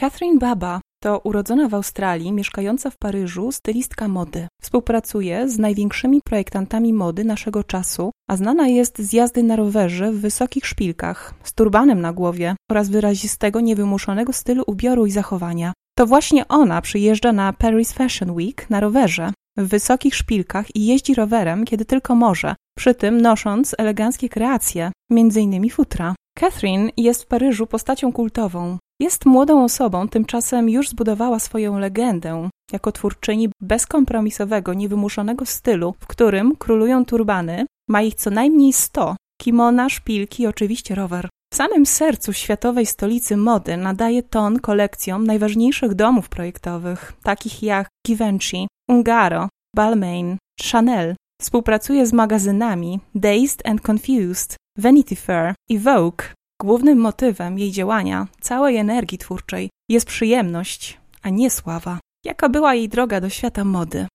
Catherine Baba to urodzona w Australii, mieszkająca w Paryżu stylistka mody. Współpracuje z największymi projektantami mody naszego czasu, a znana jest z jazdy na rowerze w wysokich szpilkach, z turbanem na głowie oraz wyrazistego, niewymuszonego stylu ubioru i zachowania. To właśnie ona przyjeżdża na Paris Fashion Week na rowerze, w wysokich szpilkach i jeździ rowerem, kiedy tylko może, przy tym nosząc eleganckie kreacje, m.in. futra. Catherine jest w Paryżu postacią kultową. Jest młodą osobą, tymczasem już zbudowała swoją legendę jako twórczyni bezkompromisowego, niewymuszonego stylu, w którym królują turbany, ma ich co najmniej 100, kimona, szpilki i oczywiście rower. W samym sercu światowej stolicy mody nadaje ton kolekcjom najważniejszych domów projektowych, takich jak Givenchy, Ungaro, Balmain, Chanel. Współpracuje z magazynami Dazed and Confused, Vanity Fair i Vogue. Głównym motywem jej działania, całej energii twórczej, jest przyjemność, a nie sława. Jaka była jej droga do świata mody?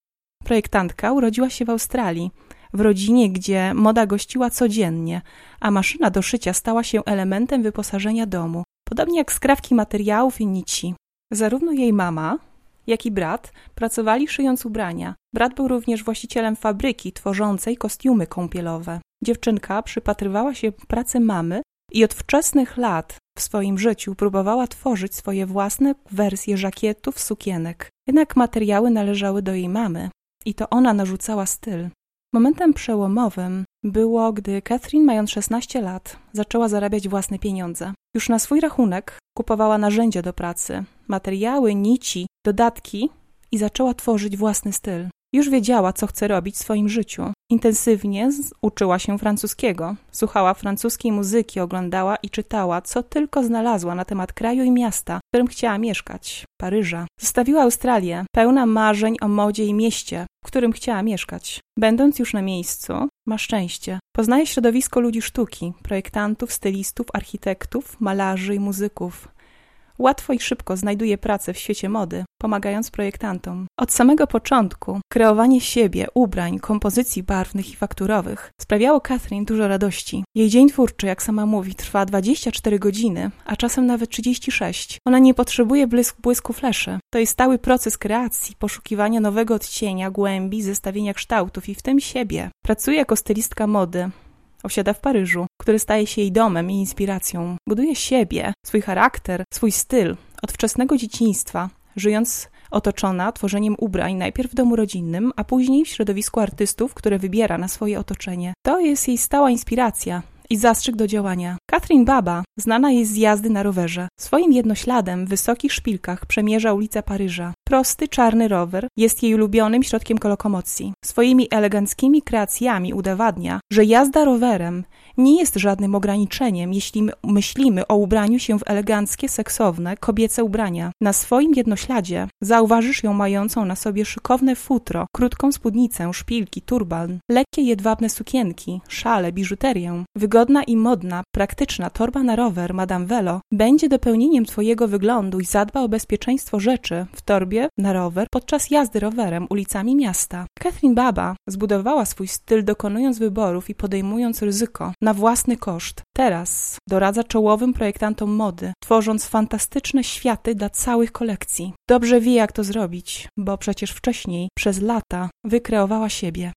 Projektantka urodziła się w Australii, w rodzinie, gdzie moda gościła codziennie, a maszyna do szycia stała się elementem wyposażenia domu, podobnie jak skrawki materiałów i nici. Zarówno jej mama, jak i brat pracowali szyjąc ubrania. Brat był również właścicielem fabryki tworzącej kostiumy kąpielowe. Dziewczynka przypatrywała się pracy mamy i od wczesnych lat w swoim życiu próbowała tworzyć swoje własne wersje żakietów, sukienek. Jednak materiały należały do jej mamy i to ona narzucała styl. Momentem przełomowym było, gdy Catherine, mając 16 lat, zaczęła zarabiać własne pieniądze. Już na swój rachunek kupowała narzędzia do pracy, materiały, nici, dodatki i zaczęła tworzyć własny styl. Już wiedziała, co chce robić w swoim życiu. Intensywnie uczyła się francuskiego, słuchała francuskiej muzyki, oglądała i czytała, co tylko znalazła na temat kraju i miasta, w którym chciała mieszkać Paryża. Zostawiła Australię, pełna marzeń o modzie i mieście, w którym chciała mieszkać. Będąc już na miejscu, ma szczęście. Poznaje środowisko ludzi sztuki, projektantów, stylistów, architektów, malarzy i muzyków. Łatwo i szybko znajduje pracę w świecie mody, pomagając projektantom. Od samego początku kreowanie siebie, ubrań, kompozycji barwnych i fakturowych sprawiało Catherine dużo radości. Jej dzień twórczy, jak sama mówi, trwa 24 godziny, a czasem nawet 36. Ona nie potrzebuje błysk, błysku fleszy. To jest stały proces kreacji, poszukiwania nowego odcienia, głębi, zestawienia kształtów i w tym siebie. Pracuje jako stylistka mody, Osiada w Paryżu, który staje się jej domem i inspiracją. Buduje siebie, swój charakter, swój styl od wczesnego dzieciństwa, żyjąc otoczona tworzeniem ubrań najpierw w domu rodzinnym, a później w środowisku artystów, które wybiera na swoje otoczenie. To jest jej stała inspiracja, i zastrzyk do działania. Catherine Baba znana jest z jazdy na rowerze. Swoim jednośladem w wysokich szpilkach przemierza ulicę Paryża. Prosty, czarny rower jest jej ulubionym środkiem lokomocji. Swoimi eleganckimi kreacjami udowadnia, że jazda rowerem nie jest żadnym ograniczeniem, jeśli myślimy o ubraniu się w eleganckie, seksowne, kobiece ubrania. Na swoim jednośladzie zauważysz ją mającą na sobie szykowne futro, krótką spódnicę, szpilki, turban, lekkie jedwabne sukienki, szale, biżuterię. Wygodna i modna, praktyczna torba na rower Madame Velo będzie dopełnieniem Twojego wyglądu i zadba o bezpieczeństwo rzeczy w torbie na rower podczas jazdy rowerem ulicami miasta. Catherine Baba zbudowała swój styl dokonując wyborów i podejmując ryzyko na własny koszt. Teraz doradza czołowym projektantom mody, tworząc fantastyczne światy dla całych kolekcji. Dobrze wie, jak to zrobić, bo przecież wcześniej przez lata wykreowała siebie.